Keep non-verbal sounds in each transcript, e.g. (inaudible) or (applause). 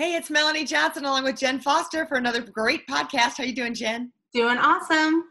Hey, it's Melanie Johnson along with Jen Foster for another great podcast. How are you doing, Jen? Doing awesome.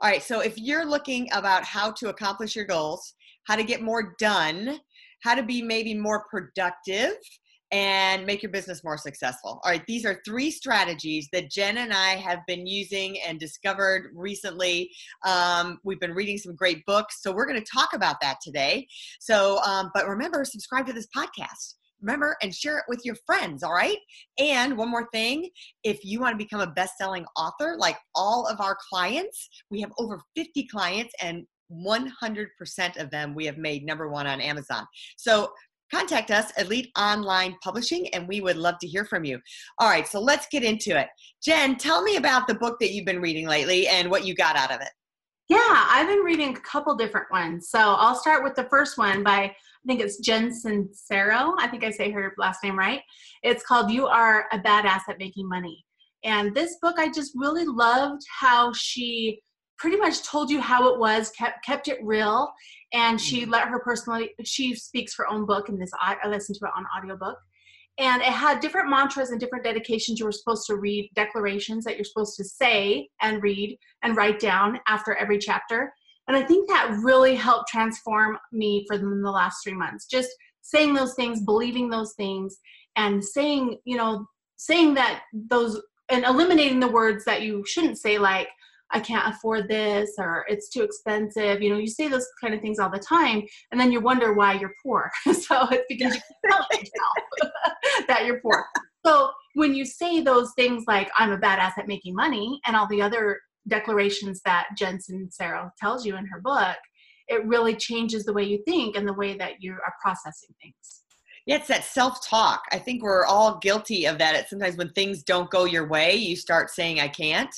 All right, so if you're looking about how to accomplish your goals, how to get more done, how to be maybe more productive, and make your business more successful. All right, these are three strategies that Jen and I have been using and discovered recently. Um, we've been reading some great books, so we're going to talk about that today. So, um, but remember, subscribe to this podcast remember and share it with your friends all right? And one more thing if you want to become a best-selling author like all of our clients we have over 50 clients and 100% of them we have made number one on amazon. So contact us elite online publishing and we would love to hear from you. All right so let's get into it. Jen tell me about the book that you've been reading lately and what you got out of it. Yeah i've been reading a couple different ones. So i'll start with the first one by think it's Jen Sincero. I think I say her last name right. It's called You Are a Badass at Making Money. And this book, I just really loved how she pretty much told you how it was, kept kept it real, and she mm-hmm. let her personally. She speaks her own book in this. I, I listened to it on audiobook, and it had different mantras and different dedications you were supposed to read, declarations that you're supposed to say and read and write down after every chapter. And I think that really helped transform me for the last three months. Just saying those things, believing those things, and saying, you know, saying that those and eliminating the words that you shouldn't say, like, I can't afford this or it's too expensive. You know, you say those kind of things all the time, and then you wonder why you're poor. (laughs) so it's because you tell yourself (laughs) that you're poor. So when you say those things like I'm a badass at making money and all the other declarations that Jensen Sincero tells you in her book, it really changes the way you think and the way that you are processing things. Yeah, it's that self talk. I think we're all guilty of that. It's sometimes when things don't go your way, you start saying, I can't.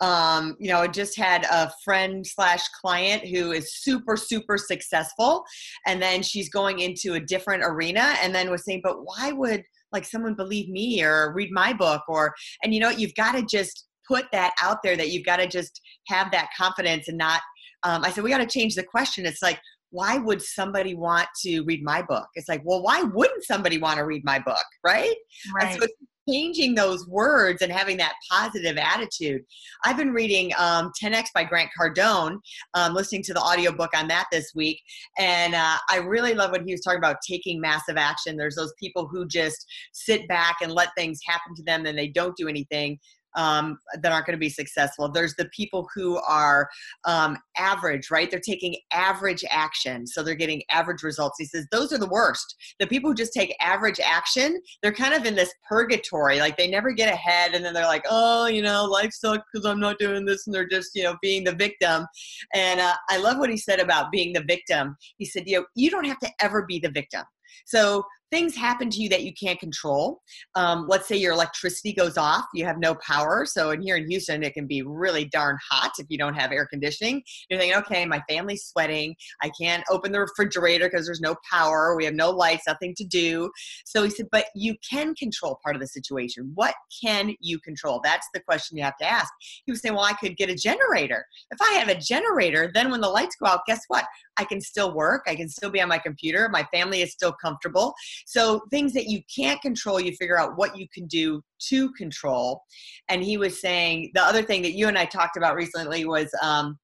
Um, you know, I just had a friend slash client who is super, super successful. And then she's going into a different arena and then was saying, but why would like someone believe me or read my book? Or, and you know, you've got to just put that out there that you've got to just have that confidence and not um, i said we got to change the question. It's like why would somebody want to read my book? It's like well why wouldn't somebody want to read my book? Right, right. So changing those words and having that positive attitude. I've been reading um, 10x by grant cardone um, listening to the audiobook on that this week and uh, i really love what he was talking about taking massive action. There's those people who just sit back and let things happen to them and they don't do anything um, that aren't going to be successful. There's the people who are um, average, right? They're taking average action, so they're getting average results. He says those are the worst. The people who just take average action, they're kind of in this purgatory, like they never get ahead, and then they're like, oh, you know, life sucks because I'm not doing this, and they're just, you know, being the victim. And uh, I love what he said about being the victim. He said, you know, you don't have to ever be the victim. So things happen to you that you can't control. Um, let's say your electricity goes off, you have no power. So, in here in Houston, it can be really darn hot if you don't have air conditioning. You're thinking, okay, my family's sweating. I can't open the refrigerator because there's no power. We have no lights, nothing to do. So, he said, but you can control part of the situation. What can you control? That's the question you have to ask. He was saying, well, I could get a generator. If I have a generator, then when the lights go out, guess what? I can still work. I can still be on my computer. My family is still comfortable. So things that you can't control, you figure out what you can do to control. And he was saying the other thing that you and I talked about recently was, um,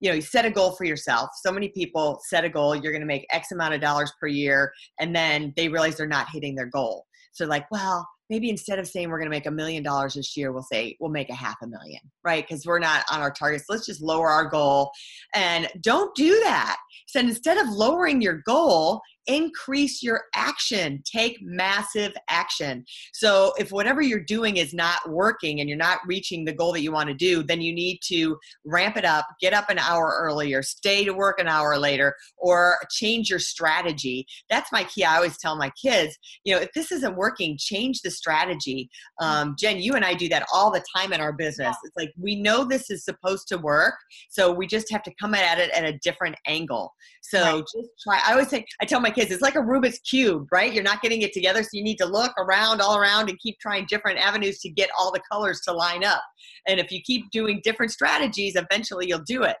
you know, you set a goal for yourself. So many people set a goal, you're going to make X amount of dollars per year, and then they realize they're not hitting their goal. So, like, well, maybe instead of saying we're going to make a million dollars this year, we'll say we'll make a half a million, right? Because we're not on our targets. Let's just lower our goal. And don't do that. So instead of lowering your goal, increase your action. Take massive action. So if whatever you're doing is not working and you're not reaching the goal that you want to do then you need to ramp it up get up an hour earlier stay to work an hour later or change your strategy. That's my key. I always tell my kids you know if this isn't working change the strategy. Um, jen you and i do that all the time in our business. It's like we know this is supposed to work so we just have to come at it at a different angle. So right. just try i always say i tell my kids it's like a Rubik's cube, right? You're not getting it together, so you need to look around, all around, and keep trying different avenues to get all the colors to line up. And if you keep doing different strategies, eventually you'll do it.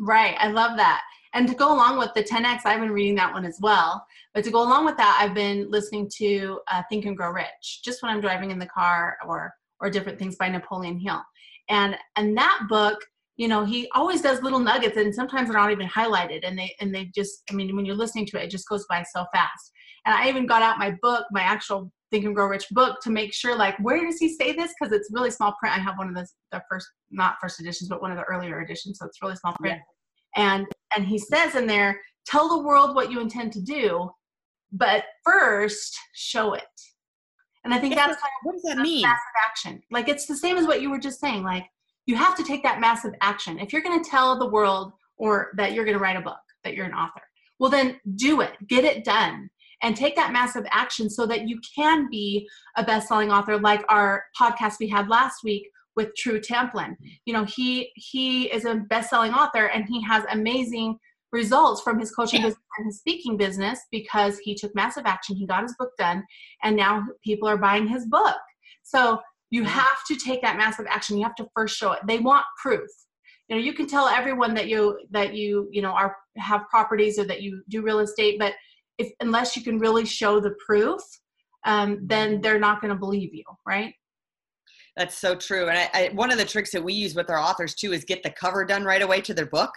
Right. I love that. and to go along with the 10x i've been reading that one as well but to go along with that i've been listening to uh, think and grow rich just when i'm driving in the car or or different things by napoleon hill and and that book you know he always does little nuggets and sometimes they're not even highlighted and they and they just i mean when you're listening to it it just goes by so fast. And i even got out my book my actual think and grow rich book to make sure like where does he say this? Because it's really small print. I have one of the, the first not first editions but one of the earlier editions so it's really small print. Yeah. and and he says in there tell the world what you intend to do but first show it. And i think that's kind of what does that mean? action. Like it's the same as what you were just saying like you have to take that massive action if you're going to tell the world or that you're going to write a book that you're an author well then do it get it done and take that massive action so that you can be a best-selling author like our podcast we had last week with True Tamplin. You know, he he is a best-selling author and he has amazing results from his coaching business and his speaking business because he took massive action. He got his book done and now people are buying his book. So you have to take that massive action. You have to first show it. They want proof. You know, you can tell everyone that you that you, you know, are have properties or that you do real estate, but if unless you can really show the proof, um, then mm-hmm. they're not going to believe you, right? That's so true. And I, I, one of the tricks that we use with our authors too is get the cover done right away to their book.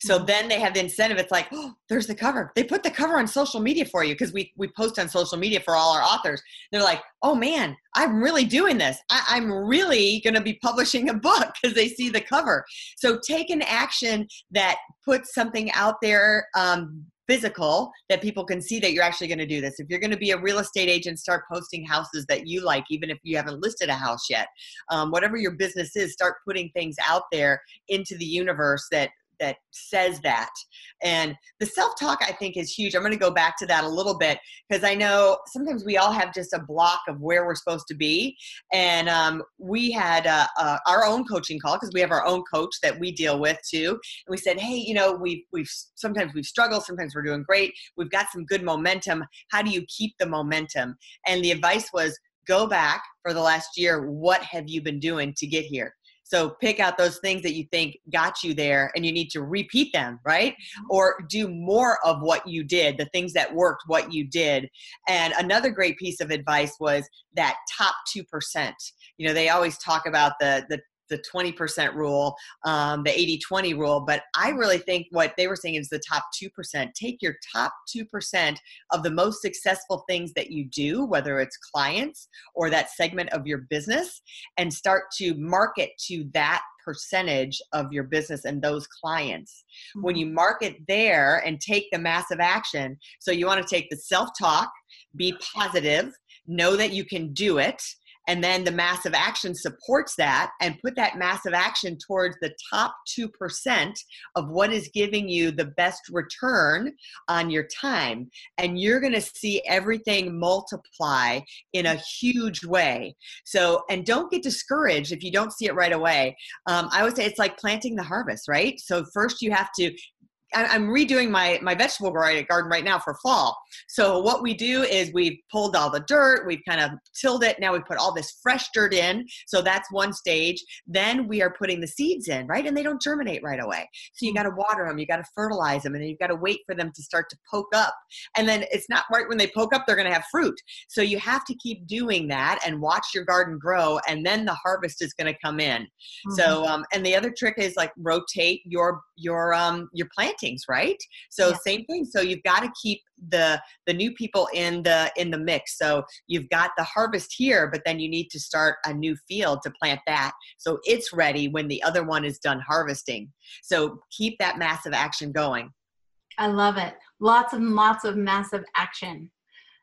So mm-hmm. then they have the incentive. It's like, oh, there's the cover. They put the cover on social media for you because we, we post on social media for all our authors. They're like, oh man, I'm really doing this. I, am really going to be publishing a book because they see the cover. So take an action that puts something out there um, physical that people can see that you're actually going to do this. If you're going to be a real estate agent, start posting houses that you like, even if you haven't listed a house yet. Um, whatever your business is, start putting things out there into the universe that that says that. And the self talk, I think, is huge. I'm going to go back to that a little bit because I know sometimes we all have just a block of where we're supposed to be. And um, we had uh, uh, our own coaching call because we have our own coach that we deal with too. And we said, hey, you know, we've, we've sometimes we've struggled, sometimes we're doing great. We've got some good momentum. How do you keep the momentum? And the advice was, go back for the last year. What have you been doing to get here? So pick out those things that you think got you there and you need to repeat them, right? Mm-hmm. Or do more of what you did, the things that worked, what you did. And another great piece of advice was that top 2%. You know, they always talk about the the the 20% rule, um, the 80 20 rule. But I really think what they were saying is the top 2%. Take your top 2% of the most successful things that you do, whether it's clients or that segment of your business, and start to market to that percentage of your business and those clients. Mm-hmm. When you market there and take the massive action, so you want to take the self talk, be positive, know that you can do it and then the massive action supports that and put that massive action towards the top 2% of what is giving you the best return on your time. And you're going to see everything multiply in a huge way. So and don't get discouraged if you don't see it right away. Um, i would say it's like planting the harvest right? So first you have to I'm redoing my my vegetable garden right now for fall. So what we do is we've pulled all the dirt, we've kind of tilled it. Now we put all this fresh dirt in. So that's one stage. Then we are putting the seeds in, right? And they don't germinate right away. So you mm. got to water them, you got to fertilize them, and then you've got to wait for them to start to poke up. And then it's not right when they poke up, they're going to have fruit. So you have to keep doing that and watch your garden grow, and then the harvest is going to come in. Mm-hmm. So um, and the other trick is like rotate your your um your plant plantings right? So yeah. same thing so you've got to keep the the new people in the in the mix. So you've got the harvest here but then you need to start a new field to plant that. So it's ready when the other one is done harvesting. So keep that massive action going. I love it. Lots and lots of massive action.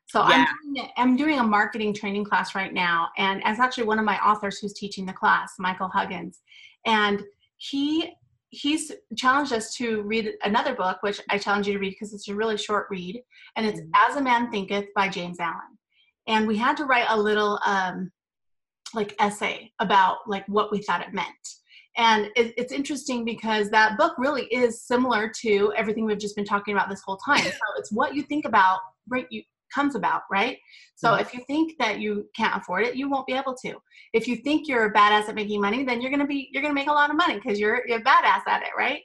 So yeah. I'm, doing, I'm doing a marketing training class right now and as actually one of my authors who's teaching the class michael huggins. And he he's challenged us to read another book, which I challenge you to read because it's a really short read, and it's mm-hmm. As a Man Thinketh by James Allen. And we had to write a little um, like essay about like what we thought it meant. And it, it's interesting because that book really is similar to everything we've just been talking about this whole time. (laughs) So it's what you think about, right? You comes about, right? So mm-hmm. if you think that you can't afford it, you won't be able to. If you think you're a badass at making money, then you're gonna be you're gonna make a lot of money because you're you're a badass at it, right?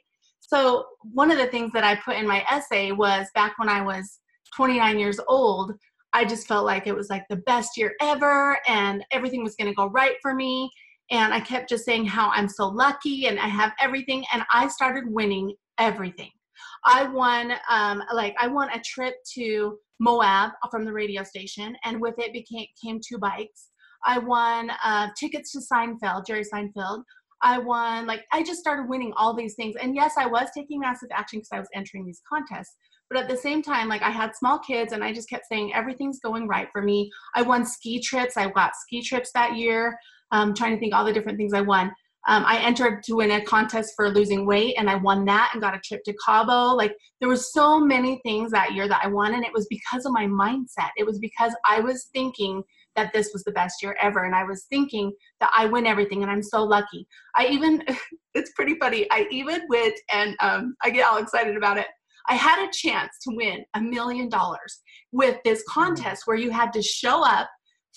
So, one of the things that I put in my essay was back when I was 29 years old, I just felt like it was like the best year ever and everything was going to go right for me. And I kept just saying how I'm so lucky and I have everything. And I started winning everything. I won, um, like, I won a trip to Moab from the radio station, and with it became came two bikes. I won uh, tickets to Seinfeld, Jerry Seinfeld. I won, like, I just started winning all these things. And yes, I was taking massive action because I was entering these contests. But at the same time, like, I had small kids and I just kept saying, everything's going right for me. I won ski trips. I got ski trips that year. I'm trying to think all the different things I won. Um, I entered to win a contest for losing weight and I won that and got a trip to Cabo. Like there was so many things that year that I won and it was because of my mindset. It was because I was thinking that this was the best year ever and I was thinking that I win everything and I'm so lucky. I even (laughs) it's pretty funny. I even went and um, I get all excited about it. I had a chance to win a million dollars with this contest where you had to show up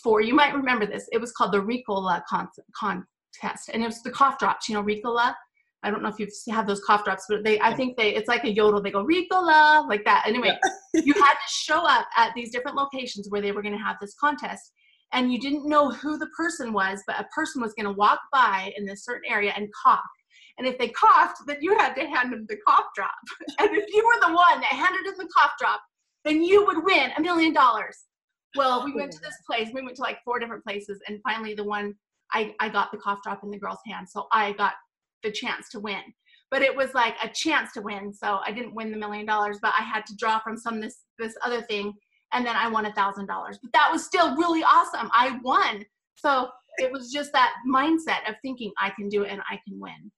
for you might remember this. It was called the Ricola con, con test, and it was the cough drops. You know, Ricola. I don't know if you've had those cough drops, but they I think they it's like a yodel. They go Ricola like that. Anyway, yeah. (laughs) you had to show up at these different locations where they were going to have this contest, and you didn't know who the person was, but a person was going to walk by in this certain area and cough. And if they coughed, then you had to hand them the cough drop. (laughs) And if you were the one that handed them the cough drop, then you would win a million dollars. Well, we went to oh, this place. We went to like four different places, and finally, the one I, I got the cough drop in the girl's hand. So I got the chance to win. But it was like a chance to win. So I didn't win the million dollars, but I had to draw from some this this other thing and then I won a thousand dollars. But that was still really awesome. I won. So it was just that mindset of thinking I can do it and I can win.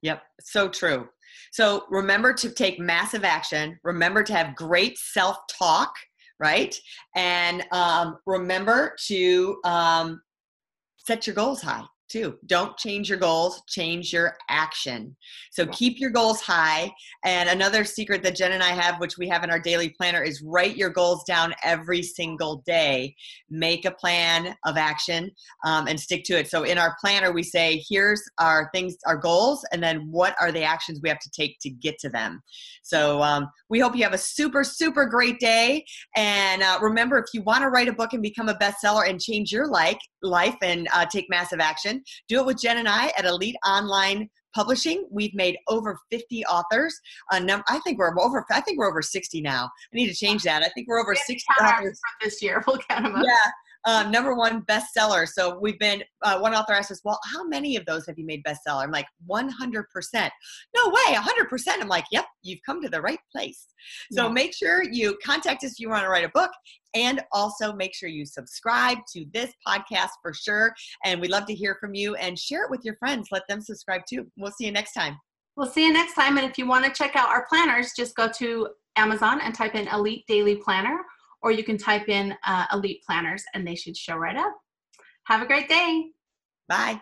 Yep, so true. So remember to take massive action. Remember to have great self talk, right? And um, remember to um, set your goals high too. Don't change your goals, change your action. So keep your goals high. And another secret that Jen and I have, which we have in our daily planner, is write your goals down every single day. Make a plan of action um, and stick to it. So in our planner, we say, here's our things, our goals, and then what are the actions we have to take to get to them. So um, we hope you have a super, super great day. And uh, remember, if you want to write a book and become a bestseller and change your life, life and uh, take massive action, do it with Jen and I at Elite Online Publishing. We've made over 50 authors. Uh, num- I think we're over. I think we're over 60 now. I need to change that. I think we're over 60 authors this year. (laughs) We'll count them up. Yeah um, number one bestseller. So we've been, uh, one author asked us, well, how many of those have you made bestseller? I'm like, 100%. No way, 100%. I'm like, yep, you've come to the right place. So yeah. make sure you contact us if you want to write a book. And also make sure you subscribe to this podcast for sure. And we'd love to hear from you and share it with your friends. Let them subscribe too. We'll see you next time. We'll see you next time. And if you want to check out our planners, just go to Amazon and type in Elite Daily Planner or you can type in uh, Elite Planners and they should show right up. Have a great day. Bye.